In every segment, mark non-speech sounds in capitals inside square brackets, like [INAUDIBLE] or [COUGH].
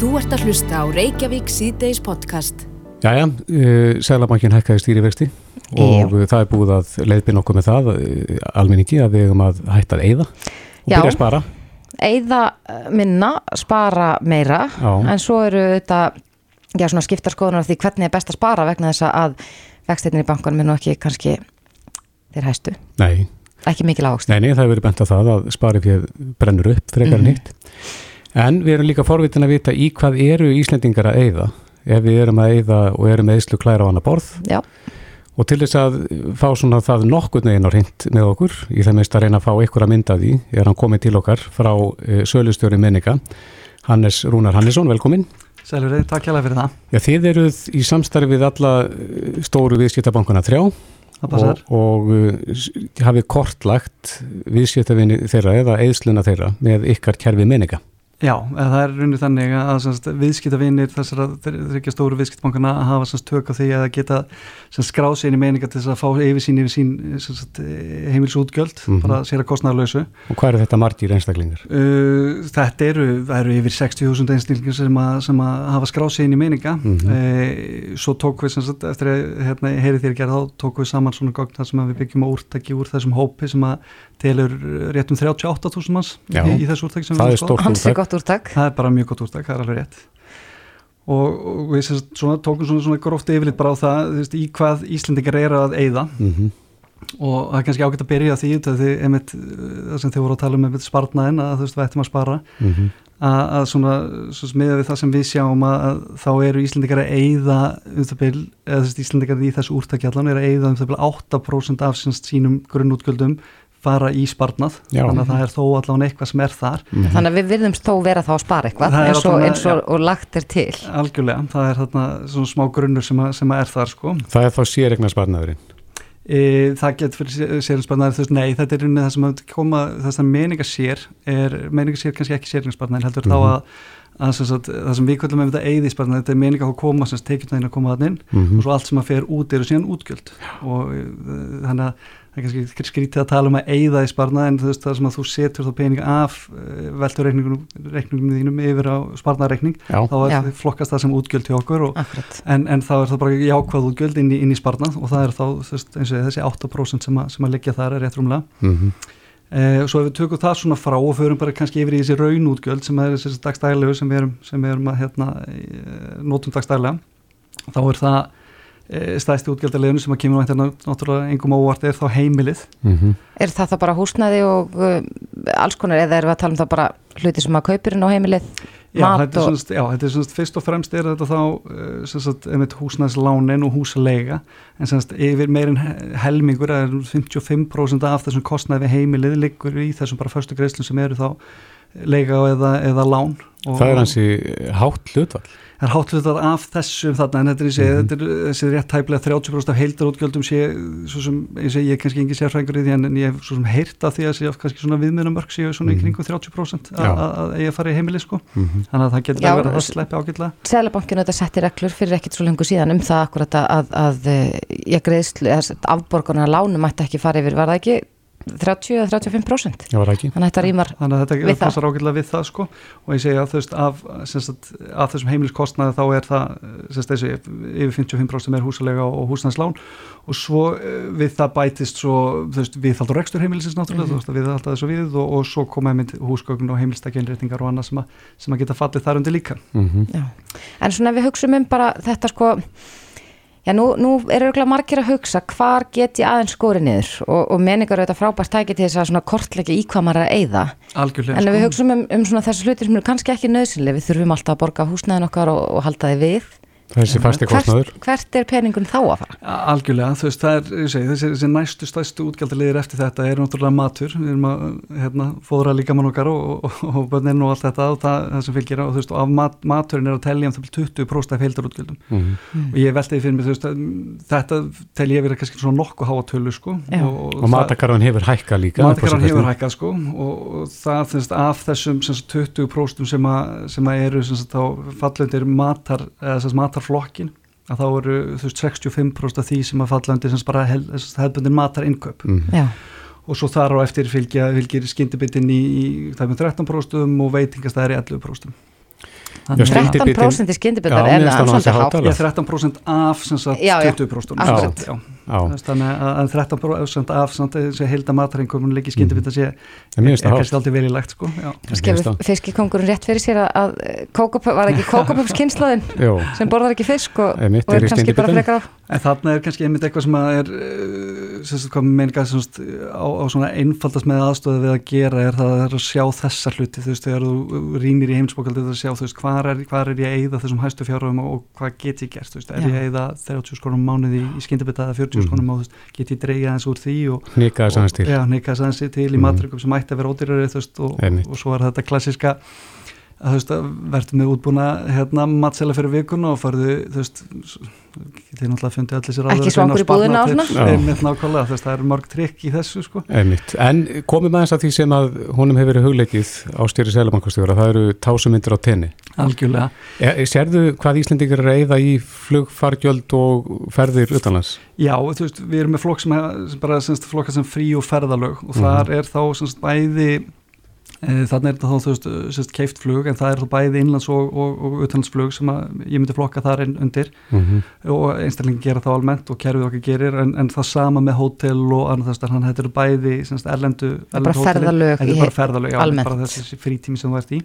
Þú ert að hlusta á Reykjavík síðdeis podcast. Jæja, uh, Sælabankin hækkaði stýrivexti og uh, það er búið að leiðbyrna okkur með það uh, almenningi að við hefum að hætta að eyða og Já. byrja að spara. Eyða eh, minna, spara meira Já. en svo eru þetta já, svona skiptar skoðunar af því hvernig er best að spara vegna þess að vextinni í bankanum er nú ekki kannski þeir hæstu, Nei, ekki mikil ávöxt nei, nei, það hefur verið bent að það að spari fyrir brennur upp frekar Mhm. en hitt. En við erum líka forvitin að vita í hvað eru Íslendingar að eyða ef við erum að eyða og erum með eðslu klæra á hana borð Já, og til þess að fá svona það nokkurn veginn á hreint með okkur í það minnst að reyna að fá ykkur að mynda því er hann komið til okkar frá uh, sölustjóri menninga Hannes Rúnar Hannesson, velkomin. Sælur takk hjá fyrir það. Já, þið eruð í samstarfi við alla uh, stóru viðskiptabankuna þrjá Það og, passar. og s- hafið kortlagt viðskiptavinni þeirra eða eðsluna þeirra með ykkar kerfi menninga. Já, það er runni þannig að semst, viðskiptavinir þessara þryggja stóru viðskiptabankana hafa semst, tök á því að geta skráð sér í meininga til þess að fá yfir sín yfir sín semst, heimilsútgjöld, Mhm. bara sér að kostnarlausu. Og hvað eru þetta margir einstaklingar? Uh, þetta eru, eru yfir 60.000 einstaklingar sem, að- sem að hafa skráð sér í meininga. Mhm. uh, svo tók við, semst, eftir að hérna, heyrið þér gerð, þá tók við saman svona gogn þar sem að við byggjum úrtæki úr þessum hópi sem að telur rétt um 38.000 manns Já. í, í þessu úrtæki sem Það við er skoðum. er úrtak. úrtak Það er bara mjög gott úrtak, það er alveg rétt og, og við sem sagt svona, tókum svona, svona gróft yfirleitt bara á það þú veist, í hvað Íslendingar eru að eyða Mm og það er kannski ágætt að byrja því það, því, einmitt, uh, það sem þið voru að tala um með sparnaðin að þú veist við ættum að spara -hmm. að, að svona, svona miða við það sem við sjáum að, að þá eru Íslendingar að eyða um það bil, eða þú veist Íslendingar í þessu úrtaki allan eru að eyða um það bil 8% af sínum grunnútgjöldum fara í sparnað Já. þannig að það er þó allan eitthvað sem er þar. Þannig að við virðumst þó vera þá að spara eitthvað er eins og, allavega- eins og, og lagt er til. Algjörlega, það er þarna svona smá grunnur sem, að, sem að er þar sko. Það er þá séregna sparnaðurinn. e, það getur fyrir sérinsparnar þú veist, nei, þetta er rauninni það sem að koma það sem meininga sér er meininga sér kannski ekki sérinsparnar heldur þá Mhm. að, að sem sagt, það sem við kvöldum með þetta eigðisparnar, þetta er meininga að koma sem tekjum að koma þannig inn Mm og svo allt sem að fer út eru síðan útgjöld. Og uh, þannig að það er kannski skrítið að tala um að eigða í sparnað en þú veist það sem að þú setur þá peninga af uh, veldur reikningunum, reikningunum þínum yfir á sparnareikning þá er, flokkast það sem útgjöld hjá okkur og, en, en þá er það bara jákvæð útgjöld inn í, inn í sparnað og það er þá veist, eins og þessi 8% sem að, sem að liggja þar er rétt rúmlega. Mm Eh, svo ef við tökum það svona frá og förum bara kannski yfir í þessi raunútgjöld sem er þessi dagstæðilegu sem við erum, sem við erum að hérna, eh, notum dagstæðilega þá er það e, stæðsti útgjöldaleginu sem að kemur hérna, náttúrulega engum óvart er þá heimilið -hmm. er það þá bara húsnæði og uh, alls konar eða erum við að tala um það bara hluti sem að kaupir inn á heimilið Já, þetta er, og svona, já, þetta er svona, fyrst og fremst er þetta þá uh, einmitt húsnæðslánin og húsaleiga en sem sagt, yfir meirinn helmingur er 55% af þessum kostnæði við heimilið liggur í þessum bara förstu greiðslum sem eru þá leiga eða, eða lán og, Það er hansi hátt hlutvall. Er hátlutar af þessum þarna en þetta er, mm Mhm. þetta er þessi rétt tæplega 30% af heildarútgjöldum sé, svo sem, ég segi, ég er kannski engin sérfræðingur í því en, en ég hef svo sem heyrt af því að sé kannski svona viðmjönamörk séu svona Mhm. í kringum 30% að, að, að eiga að fara í heimili sko. Mm þannig að það getur Já, að það s- sleppi ágætlega. Sælabankinu þetta setti reglur fyrir ekkit svo lengur síðan um það akkurat að, að, að eh, ég greiðslu, afborgarna lánu mætti ekki fara yfir, var það ekki 30 eða 35%? Já, var það ekki. Þannig að þetta rýmar þannig að þetta það. passar ágætlega við það sko og ég segi að þú veist af, sagt, af þessum heimiliskostnaði þá er það sagt, þessi, yfir 55% er húsalega og húsnæðslán og svo eh, við það bætist svo þú veist, við þaldur rekstur heimilisins náttúrulega þú veist, við alltaf þessu við og, og svo koma einmitt húsgögn og heimilstækjainréttingar og annað sem, að- sem að geta fallið þar undir líka Mm Já. En svona ef við hugsaum um bara þetta sko Já, nú, nú er auðvitað margir að hugsa hvar get ég aðeins skori niður og, og meningar eru þetta frábært tæki til þess að svona kortleggja í hvað maður er að eyða algjörlega en við sko. hugsaum um, um svona þessu hlutir sem eru kannski ekki nöðsynlega, við þurfum alltaf að borga húsnæðin okkar og, og halda þið við. Hvert, hvert er peningun þá að fara? Algjörlega, þú veist, það er, ég segi, þessi, þessi næstu stæstu útgjaldaliðir eftir þetta er náttúrulega matur, við erum að hérna, fóðra líka mann okkar og, og, og börnin og allt þetta og það, það sem fylgir og þú veist, og af mat, maturinn er að telja um það byrja 20% af heildarútgjöldum Mm og ég veltaði fyrir mig, þú veist, að, þetta tel ég verið kannski svona nokkuð háa tölu sko Já. Og matakarðan hefur hækkað líka. Matakaran hefur hækkað sko og, og það þú veist, af þessum sem sagt, 20% sem, að, sem að eru matarflokkin að þá eru þú veist 65% af því sem að falla undir sem sagt, bara hel, hefðbundin matar inköp Mm Já, og svo þar á eftir fylgja, fylgir skyndibitinn í, í það með 13% og veitingastæðir í 11% Já, skyndibitinn- 13% í skyndibittar Já, er það nú það ansi svolítið hátt hátt. alveg. Ég er 13% af sem sagt Já, já, 20% Þú Þannig að að 13% af samt þessi heilda mataringum hún líki skyndibita sé mér finnst er kannski aldrei vel í lagt sko. Skefur fiskikongurinn rétt fyrir sér að, að kókapöp, var ekki [LAUGHS] Jó, sem borðar ekki fisk og, og er er kannski bara frekar á En þarna er kannski einmitt eitthvað sem að er uh, sem hvað meininga semst, á, á svona einfaldast með aðstöðu við að gera er það er að sjá þessa hluti þú veist, þegar þú rýnir í heimsbókaldið að sjá, þú veist, hvað er, hvað er ég að eyða þessum hæstu fjárhugum og, hvað get ég gert þú veist, er ég að eyða 30 skonum mánuði í skyndibita eða 40 Mhm. skonum mm. get ég dreigja eins úr því og, nýka þess aðeins til. Aðeins til í Mhm. matrikum sem ætti að vera ódýrari þú veist, og, og svo er þetta klassiska að þú veist að verður með útbúna hérna matsela fyrir vikuna og farðu þú veist þið náttúrulega fundið allir sér Ekki svangur í búðina veist það eru mörg trikk í þessu sko Einmitt. En komum aðeins að því sem að honum hefur verið hugleikið á stýri selabankastjóra, það eru tásumindir á tenni. algjörlega, E, sérðu hvað Íslendingar eru að eyða í flugfargjöld og ferðir utanlands? já þú veist við erum með flokk sem, sem bara semst, flokka sem frí og ferðalög og Mhm. þar er þá semst bæði þannig er þetta þá þú veist semst keift flug en það er þá bæði innlands og, og, og utanlandsflug sem að ég myndi flokka þar inn undir Mm -hmm. og einstaklingi gera það almennt og kerfið okkar gerir en, en það sama með hótel og annað þess að hann þetta eru bæði semst, erlendu, Það er bara ferðalög í er bara ferðalög, já, almennt. bara þessi frítími sem þú ert í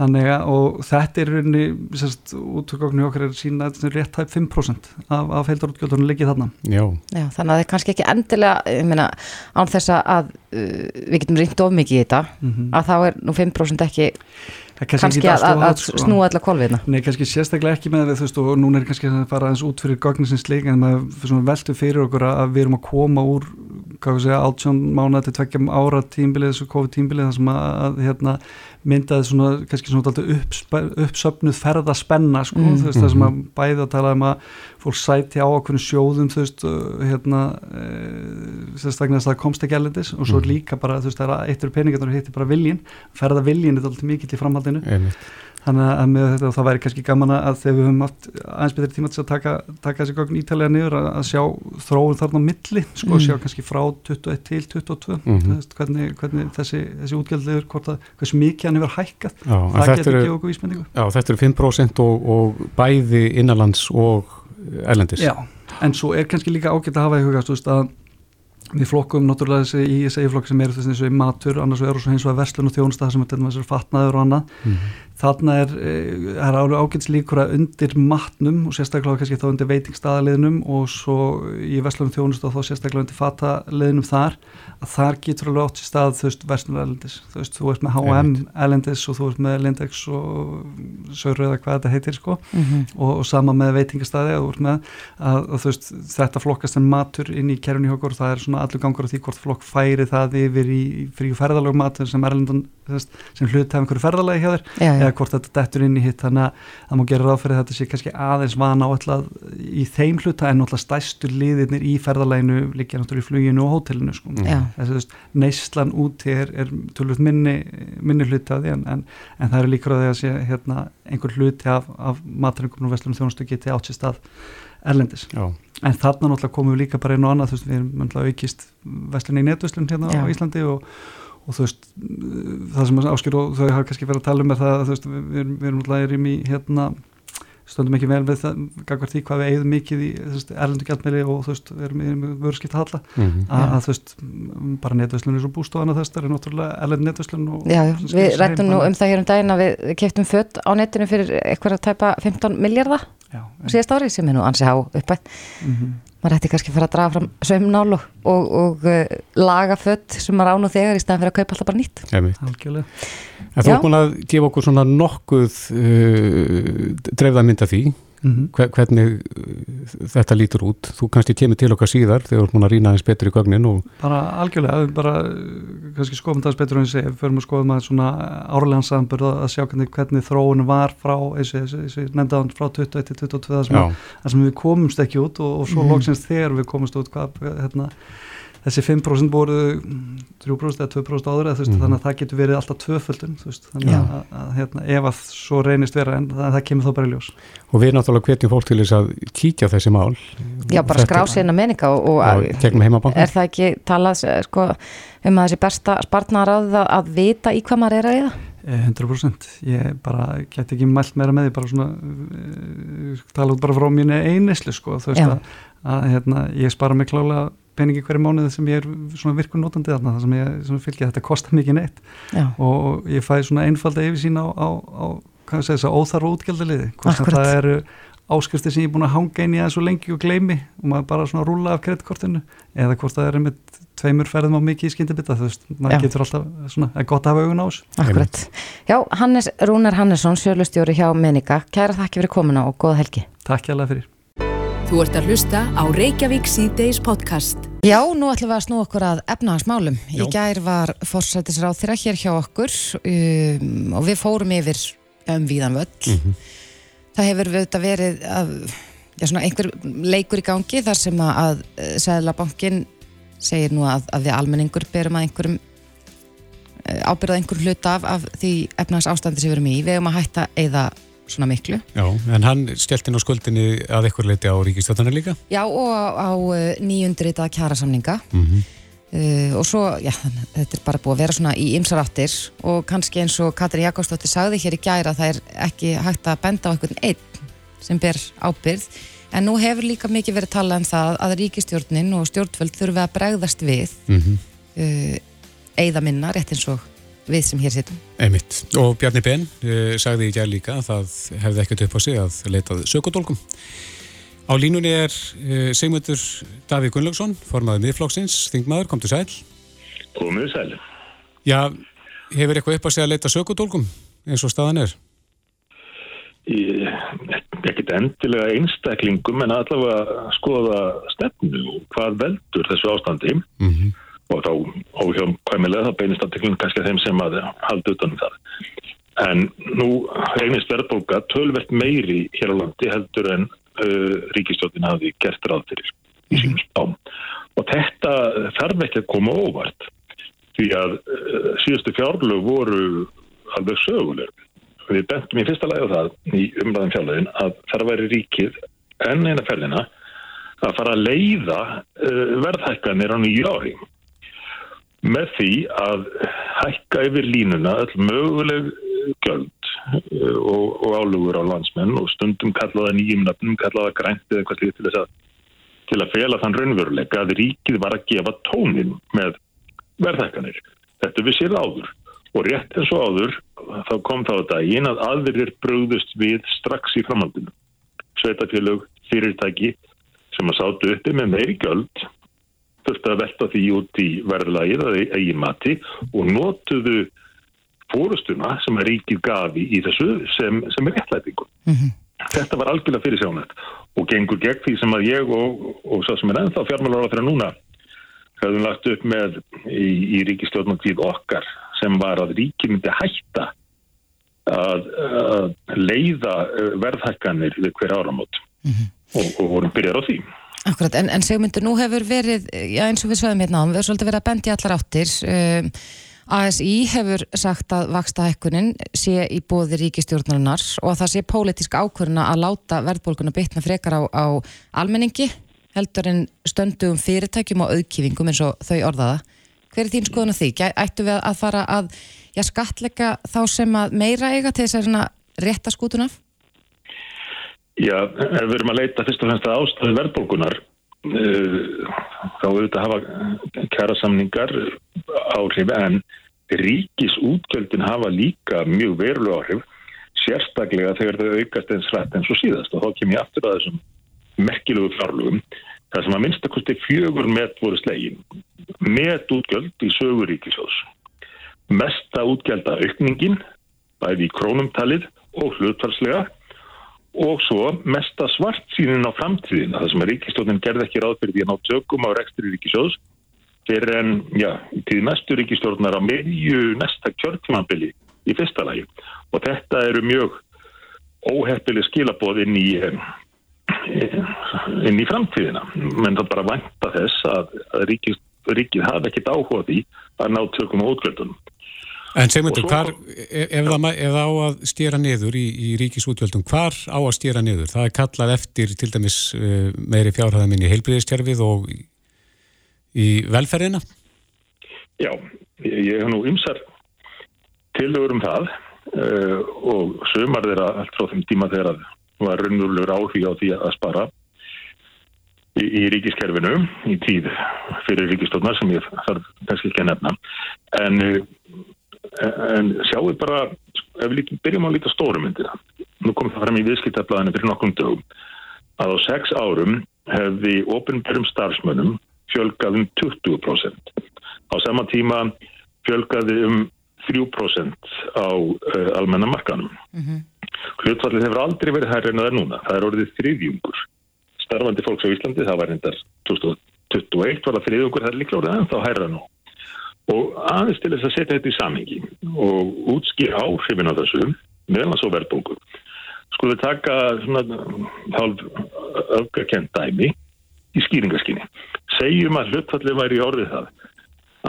þannig að og þetta er í rauninni semst, útökoknu okkar er sína þetta er rétt hægt 5% af, af heildarútgjöldunum liggi þarna. Já, Já, þannig að það er kannski ekki endilega ég meina, án þess að uh, við getum reynd of mikið í þetta mm að þá er nú 5% ekki það kannski ekki að, að, að sko. snúa allar kolviðna Nei, kannski sérstaklega ekki með veist, og núna er kannski að fara aðeins út fyrir gagninsins leik en maður veltu fyrir okkur að, að við erum að koma úr, hvað við segja, átjón mánuða til tveggjum ára tímbilið, þessu COVID-tímbilið, þar sem að, að hérna, myndaði svona, kannski svona alltaf uppsp uppsöfnuð ferðaspenna, sko, Mm. veist, það sem að bæði að tala um að fólk sæti á okkur sjóðum, þú veist, hérna, e, þess að það komst ekki erlendis og svo Mhm. líka bara, þú veist, það er eitt eru peningarnir og hitt er bara viljin, ferða viljin er alltaf mikill í framhaldinu einmitt. Þannig að með þetta það væri kannski gaman að þegar við höfum haft aðeins betri tíma til að taka, taka þessi gögn ítalega niður að, að sjá þróun þarna á milli sko Mm. sjá kannski frá 21 til 22 Mhm. þú veist, hvernig, hvernig þessi, þessi útgjaldlegur hversu mikið hann hefur hækkað Já, það getur gefið okkur vísmendingu já, þetta eru 5% og, og bæði innanlands og erlendis. Já, en svo er kannski líka ágætt að hafa í huga þú veist að við flokkum náttúrulega þessi í þessi flokk sem eru og í matur annars vegar og svo hins vegar verslun og þjónustað sem er fatnaður og annað Mhm. Þarna er, eh, er alveg ágæts líkur að undir matnum og sérstaklega kannski þá undir veitingstaðaliðnum og svo í verslunum þjónust og þá sérstaklega undir fataliðnum þar að þar getur alveg átt í stað þú veist verslunum erlendis, þú veist þú ert með H&M erlendis og þú ert með Lindex og Söru eða hvað þetta heitir sko Mhm. og, og sama með veitingastæði að, þú ert með, að, að þú veist, þetta flokkast en matur inn í kerfni hjá okkur það er svona allur gangur á því hvort flokk færi það yfir í frí ferðalög matur sem sem hluti af einhverju ferðalagi hjá þér. Eða hvort þetta dettur inn í hitt þannig að það má gera ráð fyrir að þetta sé kannski aðeins vana áallad í þeim hluta en náttúrulega stæstu liðirnir í ferðalæginu liggja náttúrulega í fluginu og hótelinu sko. Þessi þú veist, neyslan úti er, er tölvöld minni, minni hluti af því en, en, en það eru líkur á því að sé hérna, einhver hluti af, af mataringum og vestlunum þjónustu geti átt sér stað erlendis Já, en þarna náttúrulega komum við líka bara inn og annað þú veist, við erum náttúrulega aukist vestlun í netverslun hérna Já. á Íslandi og, og þú veist, það sem áskjör og þau hafa kannski verið að tala um er það að þú veist, við, við erum- erum í hérna stöndum ekki vel við það, gagvar því hvað við eigðum mikið í erlendu gjaldmeili og þú veist, við erum í vörskipt halla. Mhm. að, að þú veist, bara netverslun er svo bústofana þess, það er náttúrulega erlend netverslun og, Já, við rættum nú um það hér um daginn að við keftum fött á netinu fyrir eitthvað að tæpa 15 miljardar já, síðast ári sem er nú ansi há uppætt mm maður ætti kannski að fara að draga fram saumnál og, og, og uh, laga fött sem maður án og þegar í staðan fyrir að kaupa alltaf bara nýtt einmitt. algjörlega En þú Já. ert búin að gefa okkur svona nokkuð uh, dreifða mynd af því, mm hver, hvernig uh, þetta lítur út. Þú kannski kemur til okkar síðar þegar þú ert búin að rýna aðeins betur í gögnin og bara algjörlega, bara uh, kannski skoðum það betur en ég segi, við förum að skoðum að svona árlegan samburð að sjá hvernig, hvernig þróun var frá, eins og eins hann frá 21 til 22 þar sem, sem við komumst ekki út og, og svo Mhm. loksins þegar við komumst út hvað, hérna, þessi 5% voru 3% eða 2% áður eða, veist, Mhm. þannig að það getur verið alltaf tvöföldun þannig Já. að, að hérna, ef að svo reynist vera en það, það kemur þá bara í ljós og við náttúrulega hvetjum fólk til þess að kíkja á þessi mál. Já, bara skrá sér inn að meninga og, og er það ekki talað eh, sko, um að þessi besta spartnaráð að, að vita í hvað maður er að eða? 100% ég bara get ekki mælt meira með því bara svona uh, tala út bara frá mínu einislu sko þú veist að, að hérna, ég spara mig klálega peningi hverju mánuði sem ég er svona virkun notandi þarna þar sem ég fylgja þetta kostar mikið neitt Já. og ég fæ svona einfalda yfir sín á, á, á hvað sé þess að óþarfa útgjaldaliði hvort það eru áskrifti sem ég er búin að hanga inn í það svo lengi og gleimi og maður bara svona rúla af kreditkortinu eða hvort það er með tveimur ferðum á mikið í skyndibita þú veist, maður Já. getur alltaf svona að gott hafa augun á þessu. Akkurat. Já, Hannes Rúnar Hannesson, sjálfstjóri hjá Menika, kæra þakki fyrir komuna og góða helgi. Takk hjá alveg fyrir. Þú ert að hlusta á Reykjavík C-Days podcast. Já, nú ætlum við að snú okkur að efnahagsmálum. Í gær var fórsættisráð þeirra hér hjá okkur um, og við fórum yfir um víðan völl. Mm -hmm. Það hefur verið að, já, svona, einhver leikur í gangi þar sem að Sæðlabankin segir nú að, að við almenningur berum að einhverjum eh, ábyrðað einhver hlut af, af því efnags ástandi sem við erum í, við erum að hætta eða svona miklu. Já, en hann skelti nú skuldinni að einhver leiti á ríkistöðunar líka? Já, og á, eh, nýjundrita kjara samninga mm -hmm. uh, og svo, já, þetta er bara búið að vera svona í ymsaráttir og kannski eins og Katrin Jakobsdóttir sagði hér í gæra það er ekki hægt að benda á einhvern einn sem ber ábyrð En nú hefur líka mikið verið talað um það að ríkistjórnin og stjórnvöld þurfa að bregðast við mm -hmm. uh, eigða minna, rétt eins og við sem hér sittum. Einmitt. Og Bjarni Ben uh, sagði í gæl líka að það hefði ekkert upp á sig að leitað sökudólkum. Á línunni er uh, segmyndur Davík Gunnlaugsson, formaðið miðflokksins, þingmaður, kom til sæl. Komið sæl. Já, hefur eitthvað upp á sig að leita sökudólkum eins og staðan er? ekkert endilega einstaklingum en allavega skoða stefnu og hvað veldur þessu ástandi mm -hmm. Og þá óhjámkvæmilega það beinist aðteklinn kannski þeim sem að halda utanum það. En nú reynist verðbólka tölvert meiri hér á landi heldur en uh, ríkistjóðin hafi gert ráð fyrir í sínum mhm. spám. Og þetta þarf ekki að koma óvart því að uh, síðustu fjárlög voru alveg sögulegur við bentum í fyrsta lagi á það í umræðum fjárlegin að það væri ríkið enn eina ferðina að fara að leiða uh, verðhækkanir á nýju ári með því að hækka yfir línuna öll möguleg göld uh, og, og álugur á landsmenn og stundum kallaða nýjum nafnum, kallaða grænt eða eitthvað slíkt til til að fela þann raunveruleika að ríkið var að gefa tónin með verðhækkanir. Þetta við séð áður og rétt eins og áður þá kom þá þetta í að aðverðir bröðust við strax í framhaldinu. Sveitafélög, fyrirtæki sem að sátu uppi með meiri göld þurfti að velta því út í verðlægið að eigi mati og notuðu fórustuna sem að ríkið gafi í þessu sem, sem er réttlætingu. Mm -hmm. Þetta var algjörlega fyrir sjónætt og gengur gegn því sem að ég og, og svo sem er ennþá fjármálar á þeirra núna hefðum lagt upp með í, í ríkistjórnum tíð okkar sem var að ríki myndi hætta að, að leiða eh, verðhækkanir við hver áramót mm -hmm. og, og vorum byrjar á því. Akkurat, en, en segmyndu, nú hefur verið, já eins og við sveðum hérna á, við hefur svolítið verið að bendi allar áttir. Um, ASI hefur sagt að vaksta hækkunin sé í bóði ríkistjórnarinnar og að það sé pólitísk ákvöruna að láta verðbólkuna bytna frekar á, á almenningi heldur en stöndum fyrirtækjum og auðkýfingum eins og þau orðaða. Hver er þín skoðun á því? Ættu við að fara að já, skatleika þá sem að meira eiga til þess að rétta skútun af? Já, ef við erum að leita fyrst og fremst að ástæðu verðbólkunar uh, þá auðvitað hafa kæra samningar áhrif en ríkis útgjöldin hafa líka mjög veruleg áhrif sérstaklega þegar þau aukast eins rætt eins og síðast. Og þá kem ég aftur að þessum merkilegu fjárlugum þar sem að minnstakosti fjögur met voru slegin. Met útgjöld í söguríkisjós mesta útgjölda aukningin bæði í krónumtalið og hlutvarslega og svo mesta svart sínin á framtíðin þar sem að ríkistjónin gerði ekki ráð fyrir því að ná tökum á rekstri ríkisjós fyrir en, já, til mestu ríkistjórnar á meðju nesta kjörtmanbili í fyrsta lagi. Og þetta eru mjög óheppileg skilabóð inn í inn í framtíðina. Menn það bara vanta þess að, að ríkið, ríkið hafi ekkit áhuga því að ná tökum á útgjöldunum En segmyndu, ef, ef það á að stýra niður í, í ríkisútgjöldum, hvar á að stýra niður? Það er kallað eftir til dæmis uh, meiri fjárhæðaminn í heilbriðistjærfið og í, í velferðina? Já, ég hef nú ymsar tilögur um það uh, og sömar þeirra allt frá þeim tíma þegar það var raunverulegur áhuga á því að spara í, í ríkiskerfinu í tíð fyrir ríkistofnar sem ég þarf kannski ekki að nefna en, en sjáu bara ef við byrjum á líka stórumyndina nú kom það fram í viðskiptablaðinu fyrir nokkrum dögum að á sex árum hefði ofinbjörnum starfsmönnum fjölgað um 20%. Á sama tíma fjölgaði um 3% á uh, almenna markanum. Mm -hmm. Hlutfallið hefur aldrei verið hærri en það er núna. Það er orðið þriðjungur. Starfandi fólks á Íslandi, það var reyndar 2021, var það þriðjungur, það er líklega orðið en þá hærra nú. Og aðeins til þess að setja þetta í samhengi og útskýra áhrifin á þessu meðan svo verðbóku. Skulle taka svona hálf öfgakent dæmi í skýringaskinni. Segjum að hlutfallið væri í orðið það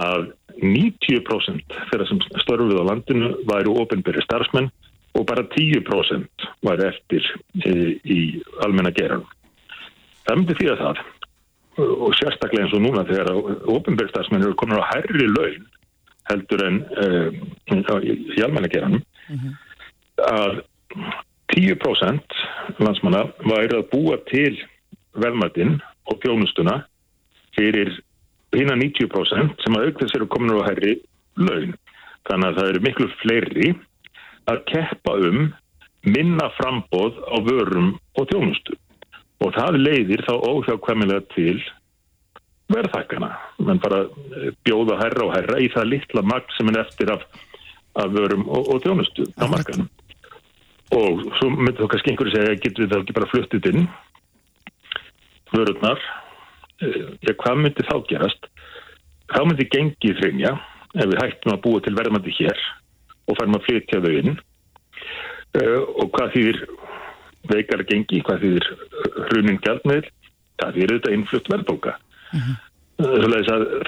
að 90% þeirra sem störfið á landinu væri ofinbyrri starfsmenn og bara 10% væri eftir e, í almenna geran. Það myndi því að það og sérstaklega eins og núna þegar ofinbyrri starfsmenn eru komin á herri laun heldur en e, í almenna geranum mm -hmm. að 10% landsmanna væri að búa til verðmættin og þjónustuna fyrir hína 90% sem að aukþess eru komin á herri laun. Þannig að það eru miklu fleiri að keppa um minna frambóð á vörum og þjónustu. Og það leiðir þá óhjákvæmilega til verðhækana. Menn bara bjóða herra og herra í það litla makt sem er eftir af, af vörum og, og þjónustu á markanum. Og svo myndir þá kannski einhverju segja, getur við þá ekki bara fluttið inn vörurnar eh, ja, hvað myndi þá gerast þá myndi gengið hreynja ef við hættum að búa til verðmandi hér og færum að flytja þau inn uh, og hvað þýðir veikara gengi, hvað þýðir hrunin gjaldmiðl, það þýðir þetta innflutt verðbóka uh -huh.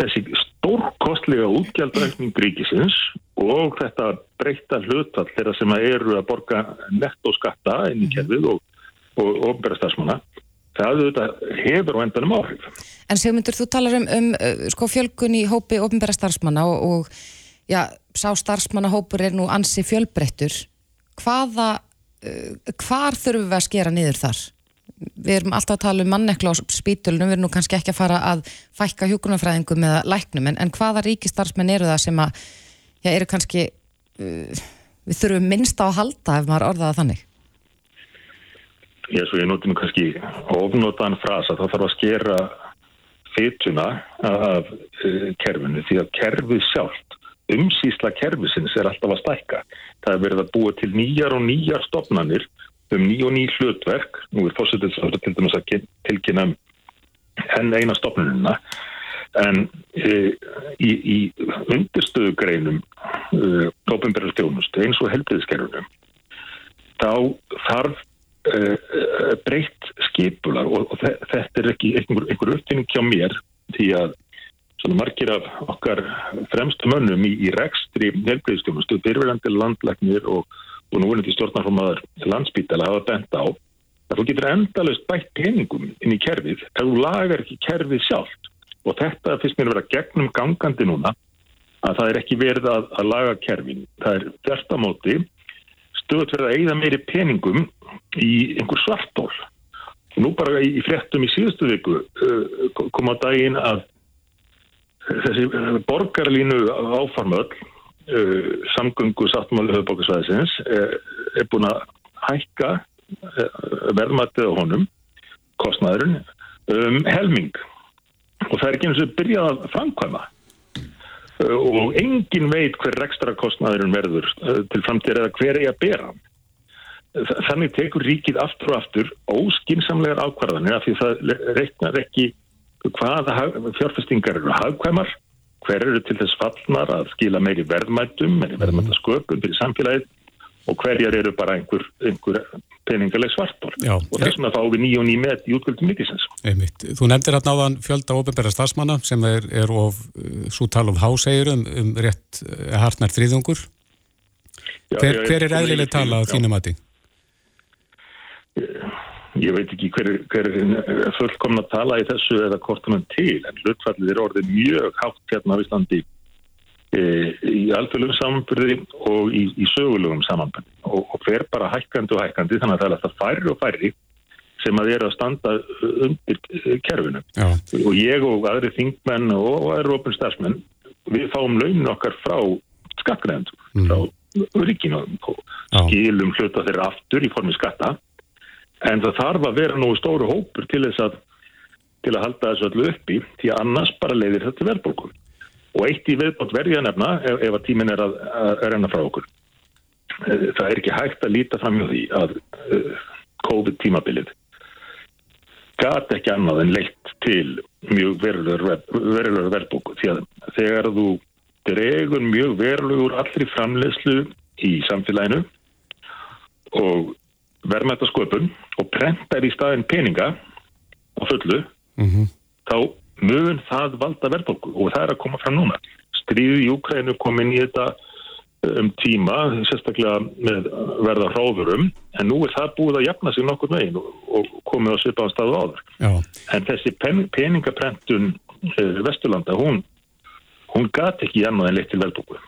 þessi stórkostlega útgjaldrækning ríkisins og þetta breyta hlutall þeirra sem eru að borga nettoskatta inn í kerfið og, og ofnbæra það hefur á endanum áhrif. En Sigmundur, þú talar um, um uh, sko, fjölgun í hópi ofnbæra starfsmanna og, og já, sá starfsmannahópur er nú ansi fjölbreyttur. Hvaða, uh, hvar þurfum við að skera niður þar? Við erum alltaf að tala um mannekla á spítulunum, við erum nú kannski ekki að fara að fækka hjókunarfræðingum eða læknum, en, en hvaða ríkistarfsmenn eru það sem að, já, eru kannski, uh, við þurfum minnst á að halda ef maður orðaða þannig? ég, ég noti nú kannski ofnotaðan frasa, þá þarf að skera fytuna af uh, kerfinu því að kerfið sjálft, umsýsla kerfisins er alltaf að stækka. Það er verið að búa til nýjar og nýjar stopnannir um ný og ný hlutverk, nú er fórsetið til dæmis að tilkynna henn eina stopnununa, en uh, í, í undirstöðugreinum uh, tópinberðarstjónustu eins og helbiðiskerfunum, þá þarf uh, breytt skipular og, og þetta er ekki einhver, einhver uppfinning hjá mér því að svona margir af okkar fremstu mönnum í, í rekstri helbreyðstjónustu, byrjverðandi landlæknir og, og núinandi stjórnarformaður landsbítala hafa bent á að þú getur endalust bætt peningum inn í kerfið ef þú lagar ekki kerfið sjálft og þetta finnst mér að vera gegnum gangandi núna að það er ekki verið að, að laga kerfin. Það er þertamóti stöðut verið að eigða meiri peningum í einhver svartól. Nú bara í frettum í síðustu viku uh, kom á daginn að þessi uh, borgarlínu áfarmöll uh, samgöngu sáttmáli höfðbókasvæðisins er búin að hækka verðmættið á honum, kostnæðurinn, um helming. Og það er ekki eins og byrjað að framkvæma. Og engin veit hver ekstra kostnæðurinn verður til framtíð eða hver er að bera þannig tekur ríkið aftur og aftur óskinsamlegar ákvarðanir af því það reiknar ekki hvaða fjárfestingar eru hagkvæmar, hver eru til þess fallnar að skila meiri verðmættum, meiri mhm. verðmættasköpum fyrir samfélagið og hverjar eru bara einhver, einhver peningaleg svartból og þess vegna fáum við nýja og nýja með í útgöldum mittisins. Þú nefndir hérna áðan fjölda ofinbæra stafsmanna sem er, er of, uh, svo tala um hásegur um, um rétt uh, hartnær þrýðungur. Hver, hver er eðlileg tala á þínum aðting? Ég veit ekki hver, hver fullkomna tala í þessu eða hvort hann til en hlutfallið er orðið mjög hátt hérna á Íslandi í alþjóðlegum samanbyrði og í, í sögulegum samanbyrði og, og fer bara hækkandi og hækkandi þannig að það er alltaf færri og færri sem að er að standa undir kerfinu Já. og ég og aðri þingmenn og, og aðri ofin stafsmenn við fáum launin okkar frá skattgreðend Mm. frá ríkinu og skilum hluta þeirra aftur í formi skatta en það þarf að vera nú stóru hópur til þess að til að halda þessu öllu uppi því að annars bara leiðir þetta verðbólkum og eitt í viðbót verði að nefna ef, ef að tíminn er að, að renna frá okkur. Eh, það er ekki hægt að líta fram hjá því að uh, COVID tímabilið gat ekki annað en leitt til mjög verulegur verðbóku því að þegar þú dregur mjög verulegur allri framlegslu í samfélaginu og verðmæta sköpun og prentar í staðin peninga á fullu Mhm. þá mun það valda verðbólku og það er að koma fram núna. Stríði í Ukraínu kom inn í þetta um tíma, sérstaklega með verða hráðurum, en nú er það búið að jafna sig nokkur megin og, komið á svipaðan staðu áður. Já. En þessi pen, peningaprentun uh, Vesturlanda, hún, hún gat ekki annað en leitt til.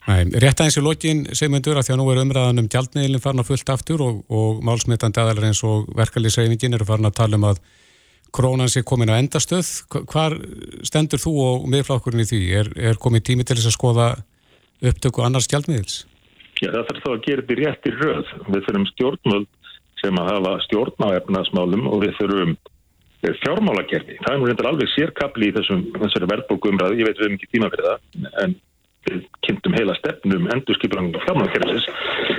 Nei, rétt aðeins í lokin segmyndur að því að nú er umræðan um gjaldmiðlinn farin að fullt aftur og, og málsmitandi aðalar eins og verkalýsreifingin eru farin að tala um að krónan sé komin á endastöð. Hva- Hvar stendur þú og miðflokkurinn í því? Er, er komin tími til þess að skoða upptöku annars gjaldmiðils? Já, það þarf þá að gera þetta í rétti röð. Við þurfum stjórnvöld sem að hafa stjórn á efnaðsmálum og við þurfum eh, fjármálagerði. Það er nú reyndar alveg sérkabli í þessum, þessari verðbólku umræði, ég veit við hefum ekki tíma fyrir það, en við kynntum heila stefnum endurskipurangum fjármálagerðisins.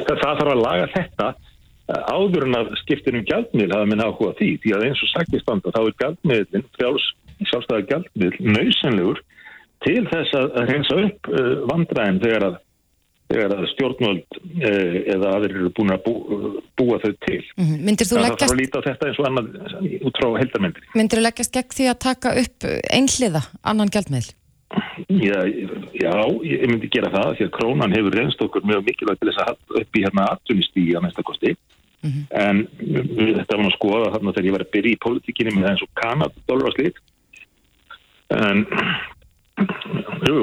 Það, það þarf að laga þetta eh, áður en að skiptir um gjaldmiðl hafa minn áhuga því, því að eins og sagt í standa þá er gjaldmiðlinn, frjáls sjálfstæða gjaldmiðl, nöysenlegur til þess að reynsa upp uh, vandræðin þegar að þegar að stjórnvöld uh, eða aðrir eru búin að bú, búa þau til. Mhm. Myndir þú Það þarf að leggjast, líta þetta eins og annað út frá heldarmyndri. myndir þú leggjast gegn því að taka upp einhliða annan gjaldmiðl? Já, já, ég myndi gera það því að krónan hefur reynst okkur mjög mikilvægt til þess að upp í hérna atvinnistígi á næsta kosti. En við- þetta var nú að skoða þarna þegar ég var að byrja í pólitíkinni með eins og Kanad, dólar og slít. En jú,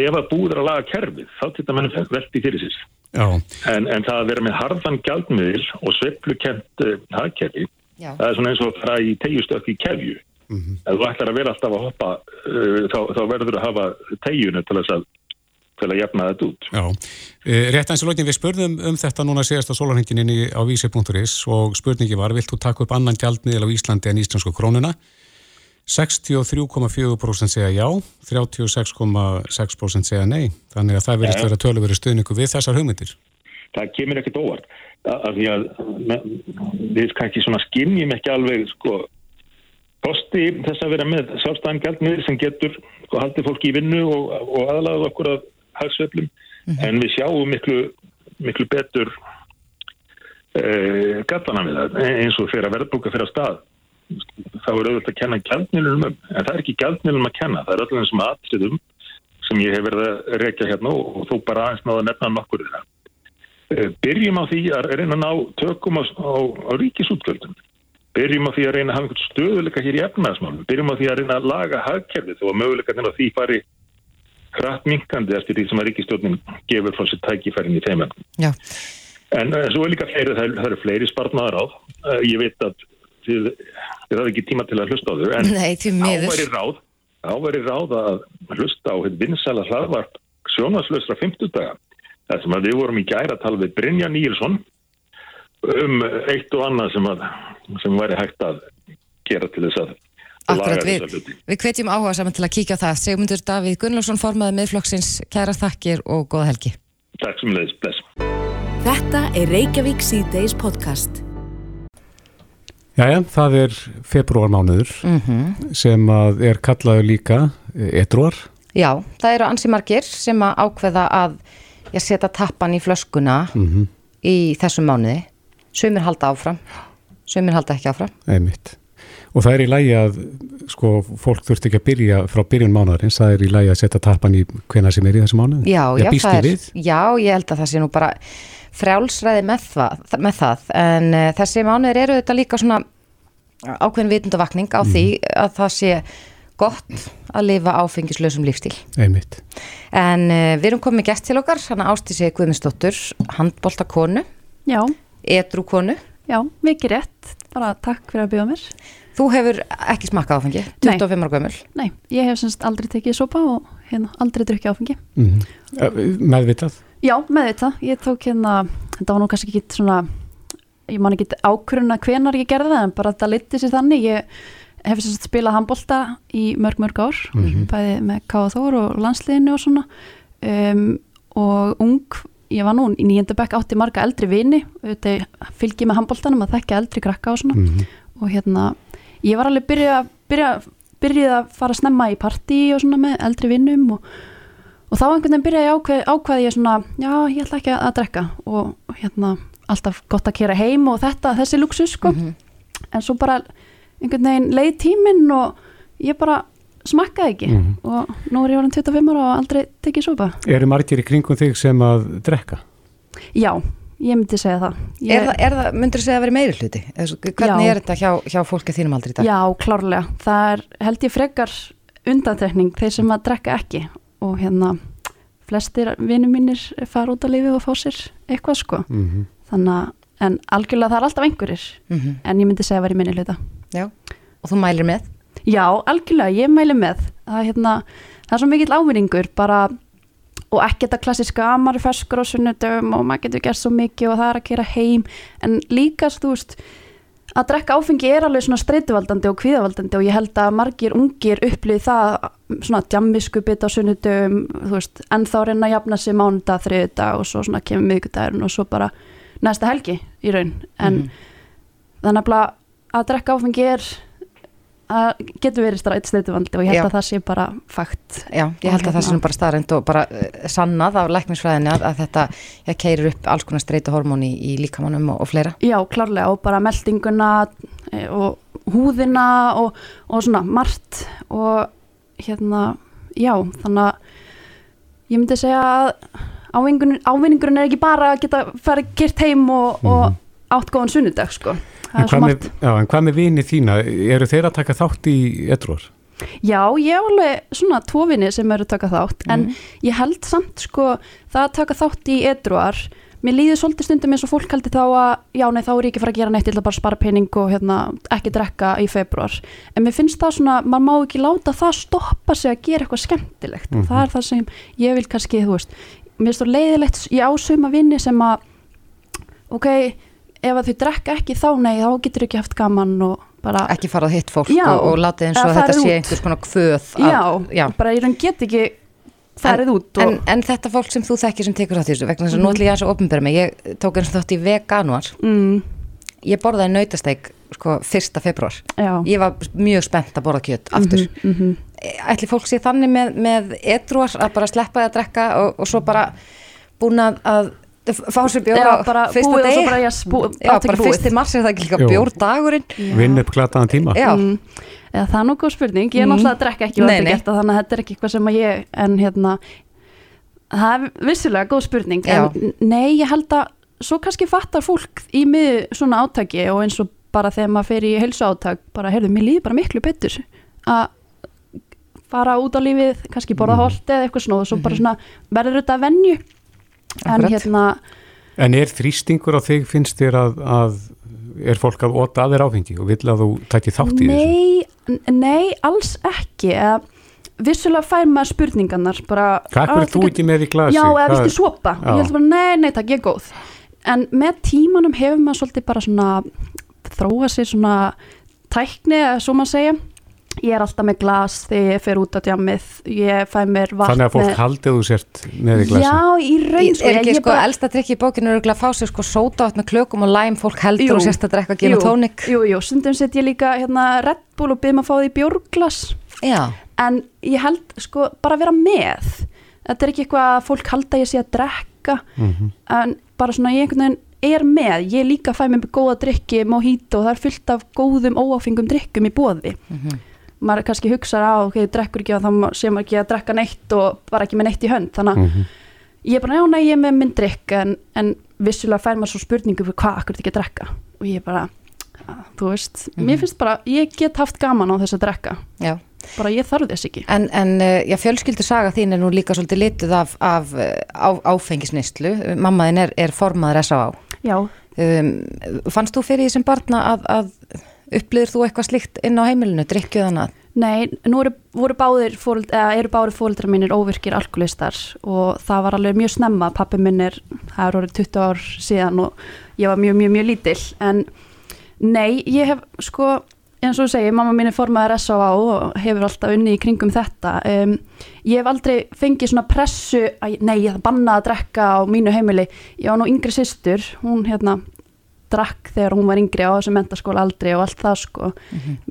ef að búið er að laga kerfið, þá til þetta menn velti fyrir sér. Já, En, en það að vera með harðan gjaldmiðil og sveiflukent uh, hagkerfi, Já. það er svona eins og að fara í tegjustökk í kefju. Ef þú ætlar að vera alltaf að hoppa, uh, þá, þá verður að hafa tegjunu til þess að, til að jafna þetta út. já. Eh, Rétt aðeins í lokin við spurðum um þetta núna síðast á sólarhenginni á vísi.is og spurningi var, vilt þú taka upp annan gjaldmiðil á Íslandi en íslensku krónuna? 63,4% segja já, 36,6% segja nei. Þannig að það verðist Já. vera töluveri stuðningu við þessar hugmyndir. Það kemur ekkert óvart. Að, að að við kannski skinnjum ekki alveg sko kosti þess að vera með sjálfstæðan gjaldmiðil sem getur sko, haldið fólki í vinnu og, og aðlaðið okkur að hagsveiflum en við sjáum miklu, miklu betur uh, gallana við það eins og fyrir að verðbúka fyrir að stað þá er auðvitað að kenna gjaldmiðlunum um en það er ekki gjaldmiðlunum að kenna það er öllum þessum atriðum sem ég hef verið að rekja hérna og, þú bara aðeins náða að nefna nokkur þeirra Eh, byrjum á því að reyna að ná tökum á, á, á ríkisútgjöldum byrjum á því að reyna að hafa einhvern stöðuleika hér í efnaðasmálum, byrjum á því að reyna að laga hagkerfið og að möguleikarnir á því fari hratt minkandi eftir því sem að ríkistjórnin gefur frá sér tækifærin í þeim. Já. En uh, svo er líka fleiri, það, það eru fleiri spartnaðar á. Uh, ég veit að þið, hafði ekki tíma til að hlusta á þau, en Nei, því miður. áværi ráð, áværi ráð að hlusta á hitt vinsæla hlaðvarp sjónaslausra 50 daga. Það sem að við vorum í gæra að tala við Brynja Níelsson um eitt og annað sem, að, sem væri hægt að gera til þess að Akkurat, við, við hvetjum áhuga saman til að kíkja á það. Sigmundur Davíð Gunnlaugsson formaði miðflokksins, kæra þakkir og góða helgi. Takk sem leiðis, bless. Þetta er Reykjavík C-Days podcast. Jæja, það er februarmánuður sem að er kallaður líka edruar. Já, það eru ansi margir sem að ákveða að ég setja tappan í flöskuna í þessum mánuði. Sumir halda áfram, sumir halda ekki áfram. Einmitt. Og það er í lægi að, sko, fólk þurft ekki að byrja frá byrjun mánuðarins, það er í lægi að setja tappan í hvena sem er í þessu mánuði. Já, já, er, já, ég held að það sé nú bara frjálsræði með það, með það. en uh, þessi mánuðir eru þetta líka svona ákveðin vitundavakning á því að það sé gott að lifa áfengislausum lífstíl. Einmitt. En uh, við erum komið gæst til okkar, hann Ástísi Guðmundsdóttur, handbóltakonu, Já, edru konu. já, mikið rétt. Bara takk fyrir að bjóða mér. Þú hefur ekki smakkað áfengi, 25 ára gömul. Nei, ég hef semst aldrei tekið sopa og hérna aldrei drukkið áfengi. Mm Meðvitað? Já, með þetta. Ég tók hérna, þetta var nú kannski ekki svona, ég man ekki ákvöruna hvenar ég gerði það, en bara þetta liti sér þannig. Ég hef semst spilað handbólta í mörg, mörg ár, bæði með Káða Þór og landsliðinu og svona. Um, og ung, ég var nú í nýjöndabæk átti marga eldri vini, auðvitað fylgi með handbóltanum að þekka eldri krakka og svona. Mm og hérna, ég var alveg byrjuð að byrja, byrjuð að fara að snemma í partí og svona með eldri vinnum og, og þá einhvern veginn byrjaði ég ákveð, ákveði ég svona, já, ég ætla ekki að drekka og, hérna, alltaf gott að kera heim og þetta, þessi luxus sko, en svo bara einhvern veginn leið tíminn og ég bara smakkaði ekki Mhm. og nú er ég orðin 25 ára og aldrei tekið sopa. Eru margir í kringum þig sem að drekka? Já, ég myndi segja það. Ég, Er það, er það myndur þú segja að vera meiri hluti? Hvernig Já. er þetta hjá, hjá fólki þínum aldrei í dag? Já, klárlega. Það er held ég frekar undantekning þeir sem að drekka ekki og hérna flestir vinnum mínir fara út á lífi og fá sér eitthvað sko. Mm Þannig að, en algjörlega það er alltaf einhverjir Mhm. en ég myndi segja að vera í minni hluta. Já. Og þú mælir með? Já, algjörlega, ég mæli með. Það, er hérna, það er svo mikill ávinningur bara og ekki þetta klassiska amari ferskur á sunnudöfum og maður getur gert svo mikið og það er að gera heim en líka, þú veist að drekka áfengi er alveg svona streytuvaldandi og kvíðavaldandi og ég held að margir ungir upplýði það svona djammiskupið á sunnudöfum, þú veist en þá reyna að jafna sig mánudag, þriðudag og svo svona kemur miðgudagurinn og svo bara næsta helgi í raun. En þannig að að drekka áfengi er getur verið strætt streytuvandi og ég held Já. að það sé bara fakt Já, ég held að það hérna- sé nú bara staðrænt og bara uh, sannað af læknisfræðinni að, að þetta ja, keirir upp alls konar streytu hormóni í, í líkamannum og, og fleira. Já, klárlega og bara meldinguna eh, og húðina og, og svona margt og hérna, já, þannig að ég myndi segja að ávinningurinn, ávinningurinn er ekki bara að geta farið gyrt heim og, og átt góðan sunnudag, sko. En hvað, með, já, en hvað með vini þína? Eru þeir að taka þátt í edruar? Já, ég hef alveg svona tvo vini sem eru að taka þátt, en ég held samt sko það að taka þátt í edruar, mér líður svolítið stundum eins og fólk heldur þá að, já nei þá er ég ekki að fara að gera neitt, ég ætla bara að spara pening og hérna, ekki drekka í februar. En mér finnst það svona, maður má ekki láta það stoppa sig að gera eitthvað skemmtilegt. Það er það sem ég vil kannski, þú veist, mér finnst það leiðilegt, ég ásuma vini sem að, ok, ef að þau drekka ekki þá nei, þá getur ekki haft gaman og bara Ekki farað hitt fólk Já, og, og látið eins og þetta sé einhvers konar kvöð. að- já, já. bara ég get ekki farið út og, En, en þetta fólk sem þú þekkir sem tekur þátt í þessu, vegna þess að nú ætlum ég að opinbera mig, ég tók eins og þátt í veganuar, mm, ég borðaði nautasteik sko fyrsta februar. já Ég var mjög spennt að borða kjöt aftur. mm -hmm. Ætli fólk sé þannig með, með edruar að bara sleppa það að drekka og, og svo bara búin að, að fá sér bjór Já, á bara fyrsta degi. bara, yes, bú- Já, bara fyrsti mars er það ekki líka Jú. bjórdagurinn. Vinn upp glataðan tíma? Já, mm, eða það er nú góð spurning ég er Mm. náttúrulega að drekka ekki Nei, þetta nei. gert það þannig að þetta er ekki eitthvað sem að ég en hérna það er vissulega góð spurning Já. en nei, ég held að svo kannski fattar fólk í mið svona átaki og eins og bara þegar maður fer í heilsu átak bara, heyrðu, mér líður bara miklu betur að fara út á lífið kannski borða Mm. holti eða eitthvað svona og svo bara svona verður þetta að venju en hérna En er þrýstingur á þig finnst þér að, að er fólk að ota að þér áfengi og vill að þú tæti þátt í þessu? Nei, nei, alls ekki eða, vissulega fær maður spurningarnar bara, Hvað "Ah, er þú ekki með í glasi? Já, eða viltu sopa? Já. Ég held bara, nei, nei, takk, ég er góð en með tímanum hefur maður svolítið bara svona þróa sér svona tækni, eða svo maður segja ég er alltaf með glas þegar ég fer út á djammið. Ég fæ mér vatn Þannig að fólk haldið þú sért með í glasi? Já, í raun er ekki ég sko elsta drikki í bókinu örgulega að fá sér sko sótavat með klökum og læm fólk heldur Jú. og sérst að drekka gin og tónik Jú, jú, stundum set ég líka hérna Red Bull og byrjum að fá því bjórglas. Já, en ég held sko bara að vera með. Þetta er ekki eitthvað að fólk halda ég sé að drekka. Mhm. en bara svona ég einhvern veginn er með. Ég líka fæ mér góða drikki mojito og það er fullt af góðum óáfengum drikkum í bóði maður kannski hugsar á, ok, drekkur ekki og þá sé maður ekki að drekka neitt og bara ekki með neitt í hönd. Þannig að Mhm. ég er bara, já, nei, ég er með minn drikk en, en vissulega fær maður svo spurningu fyrir hvað akkur ekki að drekka. Og ég er bara, að, þú veist mér finnst bara, ég get haft gaman á þess að drekka. Já. Bara ég þarf þess ekki. En, en eh, já, fjölskyldu saga þín er nú líka svolítið litið af, af eh, á, áfengisnistlu. Mammaðin er, er formaður S.A.A. já, Um, fannst þú fyrir því sem barna að, að upplýðir þú eitthvað slíkt inn á heimilinu, drikkjuð hann að? nei, nú eru, báðir eða eru báðir fóreldrar mínir óvirkir alkoholistar og það var alveg mjög snemma, pappi minn er það er orðið 20 ár síðan og ég var mjög, mjög, mjög lítill en nei, ég hef sko eins og þú segir, mamma mín er formaður S.A.A. og hefur alltaf unni í kringum þetta um, ég hef aldrei fengið svona pressu að, nei, ég það bannað að drekka á mínu heimili, ég var nú yngri systur hún hérna drakk þegar hún var yngri á þessu mentaskóla aldrei og allt það sko.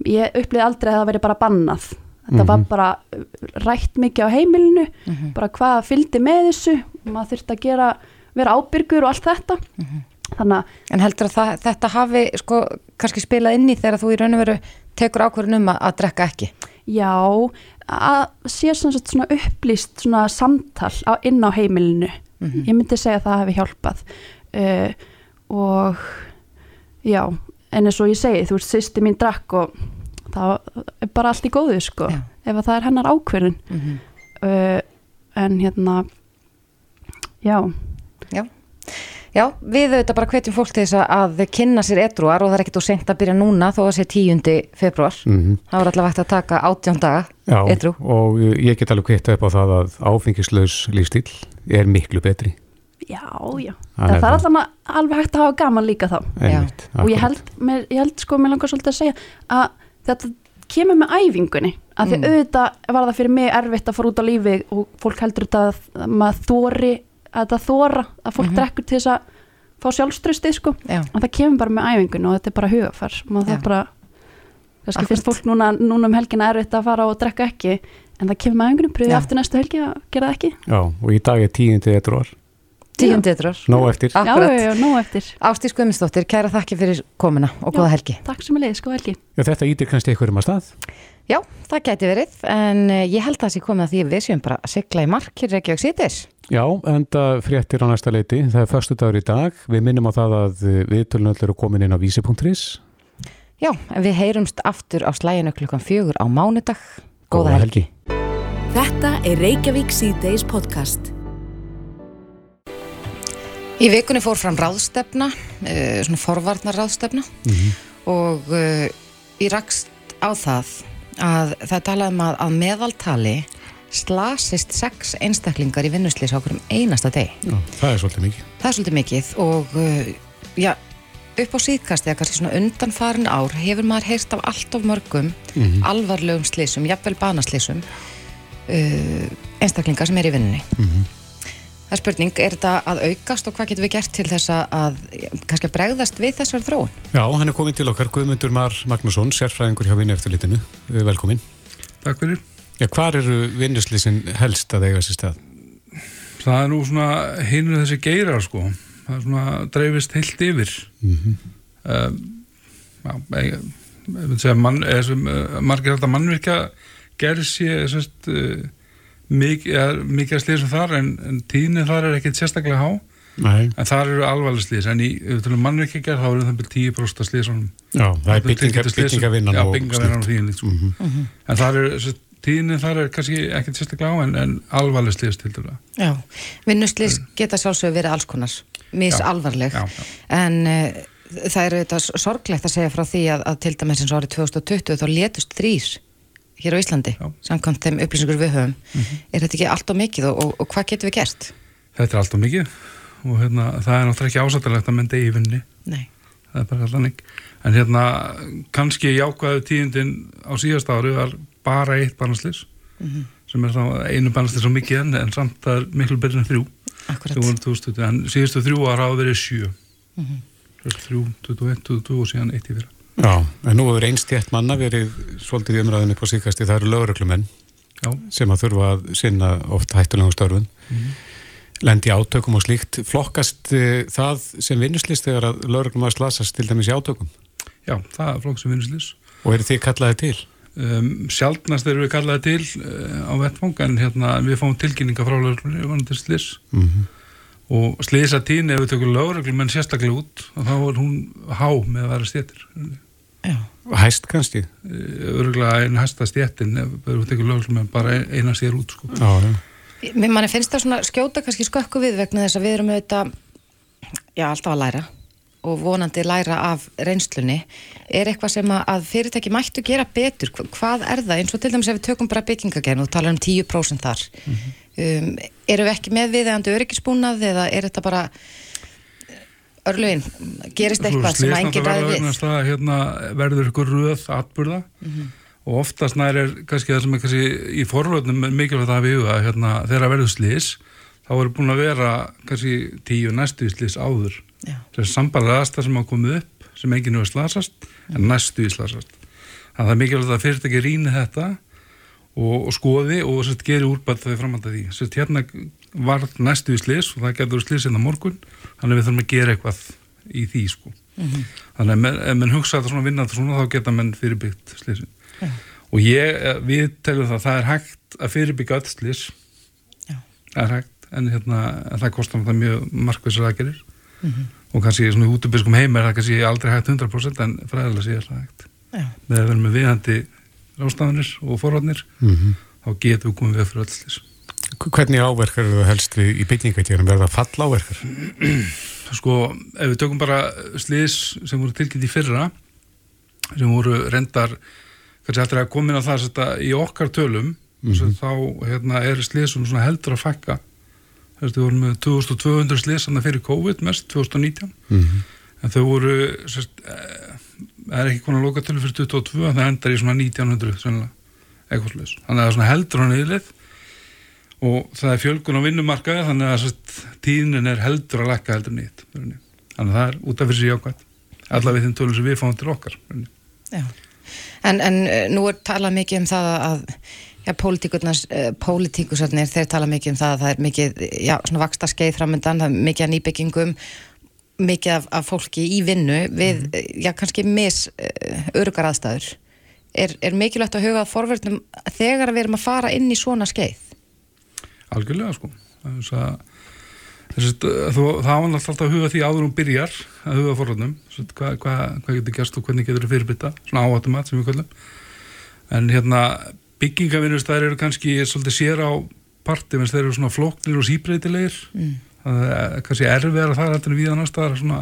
Ég upplýði aldrei að það veri bara bannað. Þetta var bara uh, rætt mikið á heimilinu bara hvað fylgdi með þessu maður þurfti að gera, vera ábyrgur og allt þetta. Þannig að En heldur að það, þetta hafi sko kannski spilað inn í þegar þú í raun og veru tekur ákvörðun um að, að drekka ekki? Já, að sé svona upplýst svona samtal á, inn á heimilinu. Ég myndi segja að það hefði hjálpað. Uh, og já, en eins og ég segi, þú veist, sýsti mín drakk og það er bara allt í góðu, sko. Já. Ef að það er hennar ákverðin. uh, en hérna, já, Já. Já, við auðvitað bara hvetjum fólk til þess að- að kynna sér edruar og það er ekkert úr sent að byrja núna þó að sé 10. februar. Mhm. Það var allavega hægt að taka 18 daga Já, edru. og uh, ég get alveg kvitta upp á það að áfengislaus lífstíl er miklu betri. Já, já. Það, það er það. alltaf alveg hægt að hafa gaman líka þá. Einmitt, og ég held, mér, ég held sko, mér langar svolítið að segja að þetta kemur með æfingunni að því auðvitað var það fyrir mig erfitt að fara út á lífið og fólk heldur þetta að maður þóri að þetta þóra, að fólk drekkur til þess að fá sjálfströsti sko Já. en það kemur bara með æfingunni og þetta er bara hugafar maður það bara kannski finnst fólk núna, núna um helgina erfitt að fara og drekka ekki en það kemur með æfingunni, pröfið aftur næstu helgi að gera það ekki Já, og í dag er tíundi edruar. 10. edruar. Nó eftir. já, Akkurat. já, já, nóg eftir Ástís Guðmundsdóttir, kæra þakki fyrir komuna og Já. góða helgi. takk sem er leið, sko helgi Já, þetta ítir kannski einhverjum að stað. Já, það gæti verið, en eh, ég held að það sé komið að því að við séum bara að sigla í markir Reykjavík sítis. Já, enda fréttir á næsta leiti. Það er förstu dagur í dag. Við minnum á það að uh, viðtölunöll eru komin inn á vísi.is. Já, en við heyrumst aftur á slæginu klukkan fjögur á mánudag. Góða helgi. Þetta er Reykjavík C-Days podcast. Í vikunni fór fram ráðstefna, uh, svona forvarnar ráðstefna og uh, ég rakst á það að það talaði um að, að meðaltali slasist sex einstaklingar í vinnuslýs á hverjum einasta deg. Já, það er svolítið mikið. Það er svolítið mikið og uh, já, upp á síðkast eða kannski svona undanfarin ár hefur maður heyrt af allt of mörgum alvarlegum slísum, jafnvel banaslísum uh, einstaklingar sem er í vinnunni. Það er spurning, er þetta að aukast og hvað getum við gert til þess að, að kannski að bregðast við þessar þróun? Já, hann er komin til okkar Guðmundur Mar Magnússon, sérfræðingur hjá vinni eftirlitinu. Velkomin. Takk fyrir. Já, hvar eru vinnuslýsin helst að eiga sér stað? Það er nú svona hinu þessi geirar sko. Það er svona dreifist heilt yfir. Mm já, ég, ég vil segja mann, eða sem uh, margir alltaf mannvirkja gerð sé sérst, uh, mikið, að slýsum þar en, en tíðni þar er ekkit sérstaklega há Nei. en þar eru alvarlega slýs en í ef við tölum mannvirkja gerð þá eru það byrjum 10% að slýsunum Já, það er bygginga, byggingavinnan og byggingavinnan og slíkt. því sko. en þar er sérst, tíðni þar er kannski ekkit sérstaklega á en, en alvarlega slýs til dæla Já, vinnuslýs geta sjálfsögur verið alls konar, mis Já, alvarleg já, já. en uh, það er auðvitað sorglegt að segja frá því að, að til dæmis eins og árið 2020 þá létust þrýr hér á Íslandi Já. Samkvæmt þeim upplýsingur við höfum er þetta ekki allt og mikið og, og, og hvað getum við gert? Þetta er alltaf mikið og hérna, það er náttúrulega ekki ásættilegt að mynda í vinni, Nei, það er bara þannig. En hérna, kannski jákvæðu tíðindin á síðast ári var bara eitt barnaslis, sem er einu barnaslis á mikið en, en samt það er miklu en þrjú, akkurat sem voru 2020, en síðustu þrjú ára hafa verið sjö. Þrjú, 21, 22 og síðan eitt í fyrra. Já, en nú hefur einstjætt manna verið svolítið í umræðinu på síkasti, það eru lögreglumenn Já, sem að þurfa að sinna oft hættulegum störfun lendi í átökum og slíkt. Flokkast uh, það sem vinnuslist þegar að lögreglum að slasast til dæmis í átökum? Já, það er flokk sem vinnuslis. og eru þið kallaði til? Um, sjaldnast erum við kallaði til uh, á vettfang en hérna, við fáum tilkynninga frá lögreglunni vanandi slis Mm og slisa tíni ef við tökum lögreglum en sérstaklega út og þá er hún há með að vera stjættir Já, Hæst kannski? Örgulega einn hæsta stjættin bara eina sér út sko. Já, já Mér manni finnst það svona skjóta kannski skökku við vegna þess að við erum auðvitað já, alltaf að læra og vonandi læra af reynslunni er eitthvað sem að fyrirtæki mættu gera betur, hvað er það eins og til dæmis ef við tökum bara byggingagern og tala um 10% þar mm -hmm. um, eru við ekki með viðegandi öryggisbúnað eða er þetta bara örlugin, gerist eitthvað sem að enginn ræði við? það, hérna, verður ykkur röð atbyrða mm -hmm. og oftast nær er kannski það sem er kannski í forvöldnum mikilvægt að við að hérna, þeirra verður slís þá eru búin að vera kannski tíu næstu slís áður. Þessi sambarlega aðstæð sem hafa komið upp sem enginn hefur slasast mm. en næstu í slasast. Þannig að það er mikilvægt að fyrirtæki rýni þetta og, og skoði og sett, geri úrbætt þegar framhanda því sett, hérna var næstu í slis og það getur slis inn á morgun þannig að við þurfum að gera eitthvað í því sko. mm -hmm. þannig að ef mann hugsa þetta svona vinnað svona þá geta mann fyrirbyggt slisin yeah. og ég, eh, við teljum það það er hægt að fyrirbyggja öll slis yeah. það er hægt en hérna, það kostar það mjög markvæsar aðgerir mm -hmm. og kannski svona í útubiskum heim er það kannski aldrei hægt 100% en fræðilega sé það hægt Já. með að vera með viðhandi rástafanir og forvarnir mm -hmm. þá getum við komið við fyrir öll Hvernig áverkar eru það helst í byggingatjærum? Verða það fall áverkar? [CLEARS THROAT] Sko, ef við tökum bara slís sem voru tilkynnt í fyrra sem voru rendar kannski alltaf að komin á það í okkar tölum mm -hmm. þá hérna, er slísum heldur að fækka Við vorum með 2200 slisanna fyrir COVID mest 2019 mm -hmm. en þau voru eh, er ekki konar lokatölu fyrir 2022 það endar í svona 1900 sannlega, eitthvað þannig að það er svona heldur á niðurlið og það er fjölgun á vinnumarkaði þannig að tíðnin er heldur að lekka heldur nýtt þannig að það er út af fyrir sig ákvæmt allaveg þeim tölum sem við fáum til okkar en, en eh, nú er talað mikið um það að eh, pólitíkusarnir, þeir tala mikið um það að það er mikið, já, svona vaksta skeið framöndan, það er mikið að nýbyggingum, mikið af, af fólki í vinnu við, mm. já, kannski mis örugar aðstæður. Er, er mikilvægt að huga að forverðnum þegar við erum að fara inn í svona skeið? Algjörlega, sko. Það án alltaf að huga því áður um byrjar að huga forverðnum, hvað hva, hva getur gerst og hvernig getur það fyrirbytta, svona áhættum að sem við kallum. En hérna, byggingavinnustæðir eru kannski svolítið sér á parti menn þeir eru svona flóknir og síbreytilegir mm. það er kannski erfiðar að það er alltaf við annar staðar svona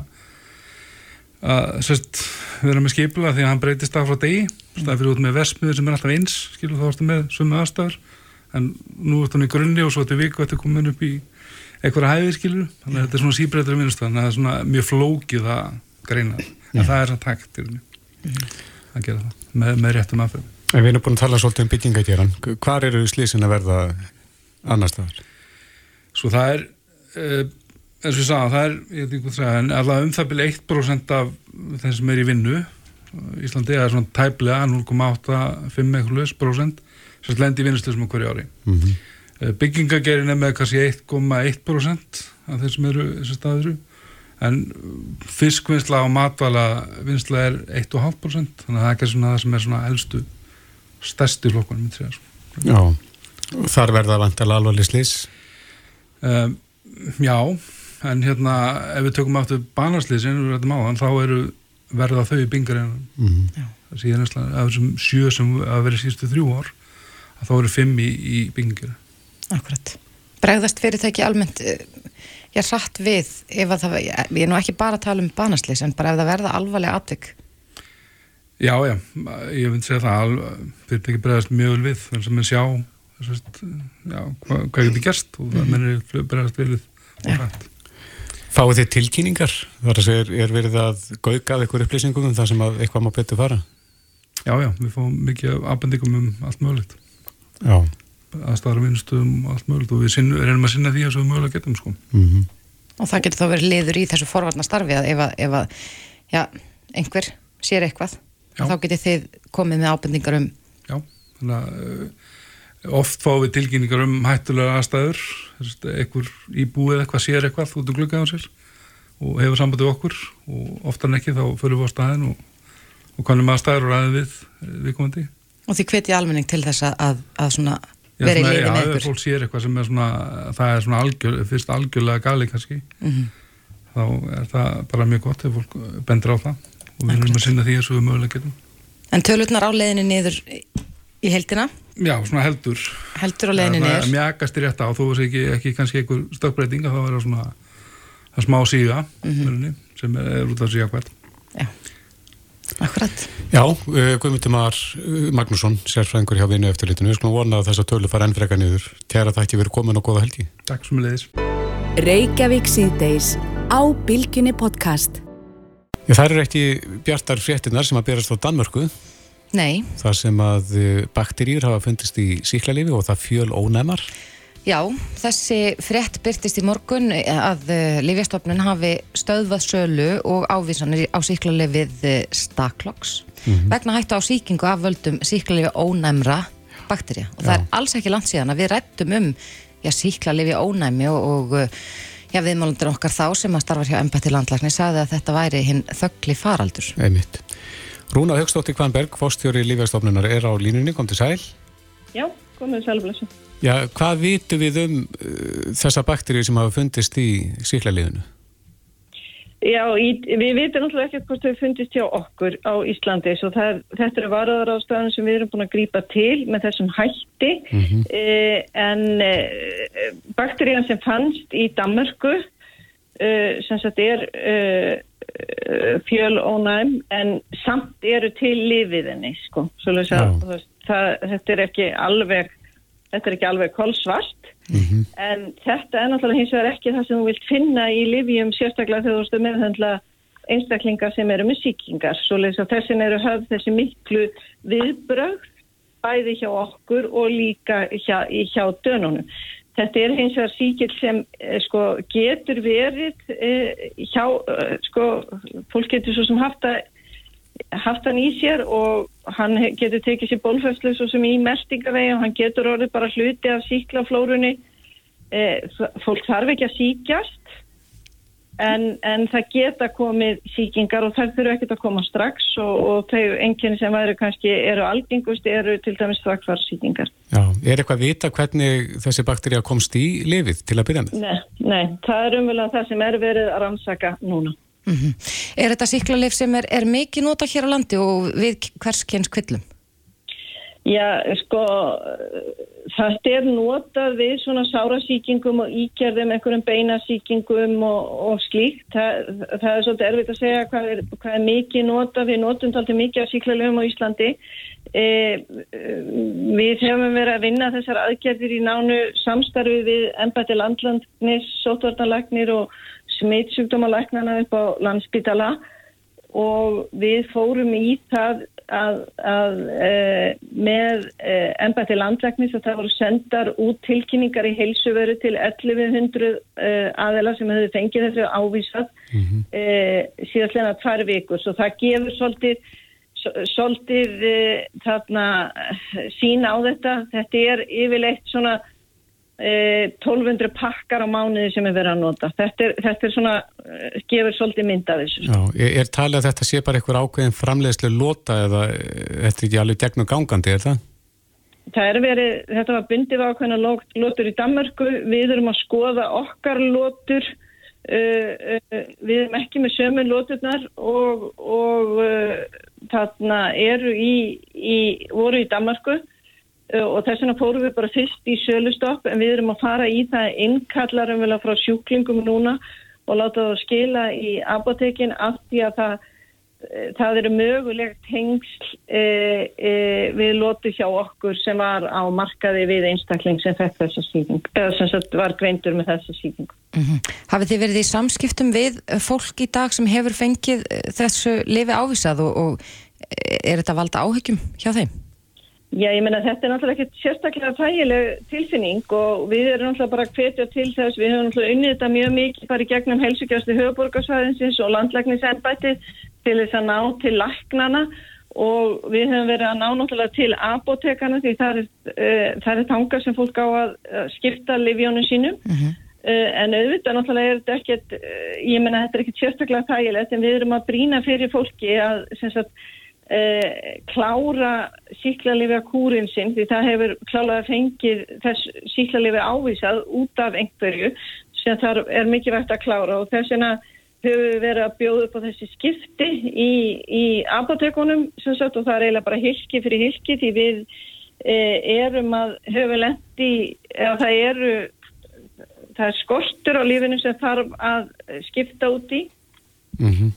að sérst erum með skipula því að hann breytist af frá degi mm. staðið fyrir út með vesmiður sem er alltaf eins skilu þá ertu með svömmu aðstæður en nú ertu hann í grunni og svo ertu viku eftir komin upp í einhverja hæðir skilu þannig að þetta er svona síbreytileg vinnustæð þannig að það er svona mjög flókið að greina en það er svona takt að gera það með, með réttum aðferð En við erum búin að tala svolítið um byggingatýran. Hvar eru slísin að verða annar staðar? Svo það er, eh, eins og ég sagði, það er, ég veit ekki hvað það er, en alveg um það byrja 1% af þeim sem er í vinnu. Íslandi er svona tæplega 0,85% sem lendi í vinnuslisum á hverju ári. Mm -hmm. Byggingagerin er með kannski 1,1% af þeim sem eru þessu staðuru en fiskvinnsla og matvala vinnsla er 1,5% þannig að það er ekki svona það sem er svona elstu stærsti flokkunum sko. Já, þar verða vantala alvarleg slís um, Já, en hérna ef við tökum aftur banarslísin þá eru verða þau í bingar en mm -hmm. síðan af þessum sjö sem að vera sístu þrjú ár þá eru fimm í, í bingar Akkurat Bregðast fyrirtæki almennt eh, ég er satt við ef að það, ég er nú ekki bara að tala um banarslís en bara ef það verða alvarlega atvik. Já, já, ég finnst að það fyrirtæki bregðast mjög vel við þannig sem við sjá sérst, já, hvað, hvað getur gerst og það mm. mennir bregðast vel við. Og hægt Fáið þið tilkýningar? Þar að segja, er verið að gauga af einhver upplýsingum um það sem að eitthvað má betur fara? Já, já, við fáum mikið afbendingum um allt mögulegt Já aðstæðar vinstuðum og allt mögulegt og við sinnu, reynum að sinna því að svo mögulega getum sko. mm -hmm. Og það getur þá verið liður í þessu forvarnar starfi að ef að, ef að já, einhver sér eitthvað Já. þá getið þið komið með ábendingar um Já, þannig að uh, oft fá við tilkynningar um hættulega aðstæður einhver íbúið eitthvað sér eitthvað út um gluggaðan sér og hefur sambandið okkur og oftar en ekki þá fyrir við á staðin og, og konum aðstæður og ræðið við viðkomandi Og því hvetið almenning til þess að, að svona verið í liði með ykkur? Já, ef fólk sér eitthvað sem er svona það er svona algjör, fyrst algjörlega gali kannski mm -hmm. þá er það bara mjög gott ef fólk bendur á það og við erum að sinna því að svo við mögulega getum En tölurnar á leðinu niður í heldina? Já, svona heldur. Heldur á leðinu niður? Mjagast í rétt á, þó er ekki, ekki kannski einhver stökkbreyting að það vera svona að smá síga mm -hmm. sem er, er út af síga hvert. Já. Akkurat. Já, uh, Guðmundur Mar uh, Magnússon, sérfræðingur hjá vinnu eftirlitinu. Við skulum vona að þessa tölu fara enn freka niður. Það ekki verið komin og goða helgi. Takk sem leiðis. Reykjavík síðdeis á Bilginni podcast. Já, það eru ekki bjartar fréttinar sem að berast á Danmörku. Nei. Það sem að uh, bakterýr hafa fundist í síklarlifi og það fjöl ónæmar. Já, þessi frétt byrtist í morgun að uh, Lífjastofnun hafi stöðvað sölu og ávísanir á síklarlefið uh, Stakloks mm -hmm. vegna hættu á síkingu af völdum síklarlefi ónæmra bakterja og Já. það er alls ekki langt síðan að við rættum um síklarlefi ónæmi og, og já, viðmálundur okkar þá sem að starfa hjá Embætti landlækni sagði að þetta væri hinn þöggli faraldur. Einmitt. Rúna Högstóttir Kvanberg, fórstjóri Lífjastofnunar er á línunni, kom til sæl. Já, komið sælblessu. Já, hvað vitum við um uh, þessa bakterið sem hafa fundist í síklarliðinu? Já, í, við vitum náttúrulega ekki hvort þau fundist hjá okkur á Íslandi svo það, þetta eru varaðar ástæðan sem við erum búin að grýpa til með þessum hætti mm -hmm. eh, en eh, bakterían sem fannst í Danmarku eh, sem sagt er fjölónæm en samt eru til lifiðinni sko, svo að, það, þetta er ekki alveg þetta er ekki alveg kolsvart mm -hmm. en þetta er náttúrulega hins vegar ekki það sem þú vilt finna í livjum sérstaklega þegar þú erstu meðhundla einstaklingar sem eru með síkingar svo leiðis að þessin eru höfð þessi miklu viðbröð bæði hjá okkur og líka hjá, hjá dönunum. Þetta er hins vegar síkil sem eh, sko, getur verið eh, hjá, eh, sko, fólk getur svo sem haft að haft hann í sér og hann getur tekið sér bólfæslu svo sem í meldingavegi og hann getur orðið bara hluti af síklaflórunni e, fólk þarf ekki að síkjast en, en það geta komið síkingar og það þurfu ekkert að koma strax og, og þau enginni sem væri kannski eru algengust eru til dæmis straxfarsíkingar Já, er eitthvað að vita hvernig þessi bakteri að komst í lifið til að byrja með? Nei, nei, það er umvel að það sem er verið að rannsaka núna Mm -hmm. Er þetta síklarleif sem er, er mikið nota hér á landi og við hverskens kvillum? Já, sko, þetta er notað við svona sárasíkingum og íkjærðum, einhverjum beinasíkingum og, og slíkt. Það, það er svolítið erfitt að segja hvað er, hvað er mikið notað. Við notum alltaf mikið af síklarleifum á Íslandi. E, við hefum verið að vinna þessar aðgerðir í nánu samstarfi við ennbætti landlandnis, sótvarnalagnir og smittsjúkdómalæknana upp á landsbytala og við fórum í það að, að e, með e, ennbætti landlæknis að það voru sendar út tilkynningar í heilsuveru til 1100 e, aðela sem hefur fengið þessu ávísað mm -hmm. síðastlega tvær vikur svo það gefur svolítið svolítið þarna sína á þetta þetta er yfirleitt svona 1200 pakkar á mánuði sem er verið að nota. Þetta er, þetta er svona, eh, gefur svolítið mynd af þessu. Já, er, talið að þetta sé bara einhver ákveðin framleiðslu lota eða þetta er ekki alveg gegnum gangandi, er það? Það er verið, þetta var bundið ákveðina lotur í Danmarku, við erum að skoða okkar lotur, við erum ekki með sömu loturnar og, og þarna eru í, í, voru í Danmarku og þess vegna fórum við bara fyrst í sölustopp en við erum að fara í það innkallarum vel að frá sjúklingum núna og láta það skila í apotekin af því að það, uh, það eru mögulegt tengsl e, e, við lótu hjá okkur sem var á markaði við einstakling sem fekk þessa síking eða sem var greintur með þessa síking mm -hmm. Hafið þið verið í samskiptum við fólk í dag sem hefur fengið þessu lifi ávísað og, og er þetta valda áhyggjum hjá þeim? Já, ég menna þetta er náttúrulega ekki sérstaklega þægileg tilfinning og við erum náttúrulega bara hvetja til þess, við höfum náttúrulega unnið þetta mjög mikið bara í gegnum helsugjastli höfuborgarsvæðinsins og landlækningsenbæti til þess að ná til læknana og við höfum verið að ná náttúrulega til apotekana því það er, uh, það er tangar sem fólk á að skipta livjónu sínum uh -huh. uh, en auðvitað náttúrulega er þetta ekkert, eh, ég menna þetta er ekkert sérstaklega þægilegt en við erum að brína fyrir fólki að sem sagt Eh, klára síklarlifja kúrin sinn því það hefur klálega fengið þess síklarlifja ávísað út af einhverju sem það er mikið vægt að klára og þess vegna höfum við verið að bjóða upp á þessi skipti í, í apotekunum sagt, og það er eiginlega bara hilki fyrir hilki því við e, erum að höfum lendi eða það eru það er skortur á lífinu sem þarf að skipta út í mm -hmm.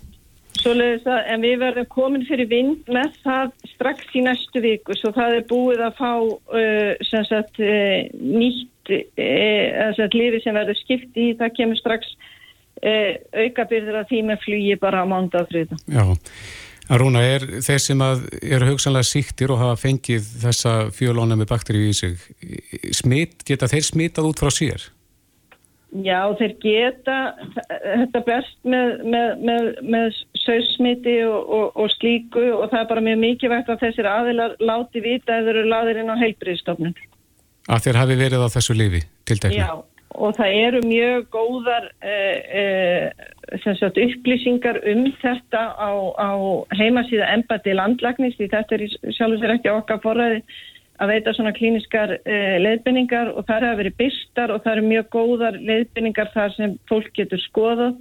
Að, en við verðum komin fyrir vind með það strax í næstu viku svo það er búið að fá uh, sagt, uh, nýtt uh, lífi sem verður skipt í það kemur strax Eh, aukabyrður að því með flugi bara á mánda og þrjuta. Já, Arúna, er þeir sem eru hugsanlega síktir og hafa fengið þessa fjölóna með bakteríu í sig, smit, geta þeir smitað út frá sér? Já, þeir geta, þetta best með, með, með, með sögsmiti og, og, og slíku og það er bara mjög mikilvægt að þessir aðilar láti vita eða eru laðir inn á heilbriðstofnun. Að þeir hafi verið á þessu lifi til dækna? Já og það eru mjög góðar eh, eh, sagt, upplýsingar um þetta á, á heimasíða embati landlagnis því þetta er sjálfur sér ekki okkar forræði að veita svona klíniskar eh, leiðbynningar og það eru verið byrstar og það eru mjög góðar leiðbynningar þar sem fólk getur skoðað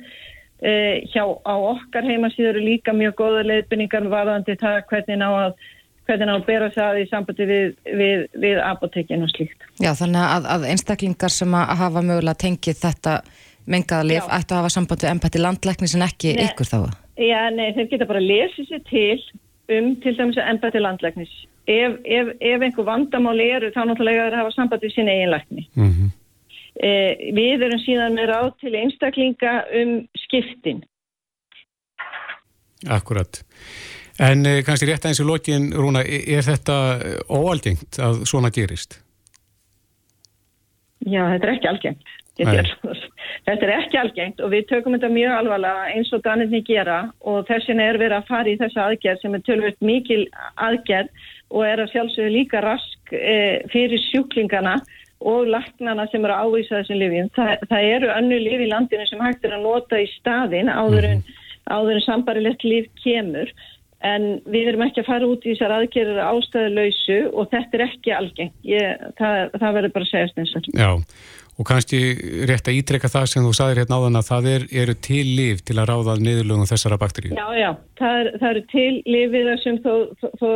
eh, hjá á okkar heimasíða eru líka mjög góðar leiðbynningar varðandi það hvernig ná að hvernig hann bera það í sambandi við, við, við apotekin og slíkt. Já, þannig að, að einstaklingar sem að hafa mögulega tengið þetta mengaðalif ættu að hafa sambandi við ennbætti landlæknis en ekki nei, ykkur þá? Já, nei, þeir geta bara að lesa sér til um til dæmis að ennbætti landlæknis. Ef, ef, ef einhver vandamáli eru þá náttúrulega er að hafa sambandi við sín eigin lækni. Mm -hmm. eh, við erum síðan með ráð til einstaklinga um skiptin. Akkurat. En eh, kannski rétt aðeins í lokin, Rúna, er þetta óalgengt að svona gerist? Já, þetta er ekki algengt. Þetta er ekki algengt og við tökum þetta mjög alvarlega eins og Danirni gera og þessin er verið að fara í þessa aðgerð sem er tölvöld mikil aðgerð og er að sjálfsögðu líka rask e, fyrir sjúklingana og laknana sem eru að ávisa þessum lifin. Þa, það eru önnu lifi í landinu sem hægt er að nota í staðin áður en, mm. en sambarilegt liv kemur en við erum ekki að fara út í þessar aðgerður ástæðuleysu og þetta er ekki algeng Ég, það, það verður bara að segja eins og Já, og kannski rétt að ítrekka það sem þú saðir hérna áðan að það er, eru til líf til að ráða niðurlögum þessara bakteríu Já, já, það, er, það eru til lífið þessum þó, þó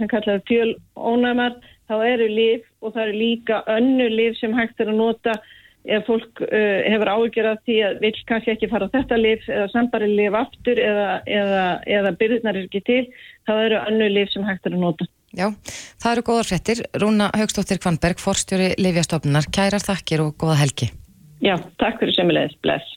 sem kallaður fjölónamar þá eru líf og það eru líka önnu líf sem hægt er að nota ef fólk uh, hefur áhyggjur af því að vil kannski ekki fara á þetta lif eða sambari lif aftur eða, eða, eða byrðnar er ekki til, þá eru annu lif sem hægt er að nota. Já, það eru góðar frettir. Rúna Haugstóttir Kvanberg, forstjóri Livjastofnunar, kærar þakkir og góða helgi. Já, takk fyrir semilegis. Bless.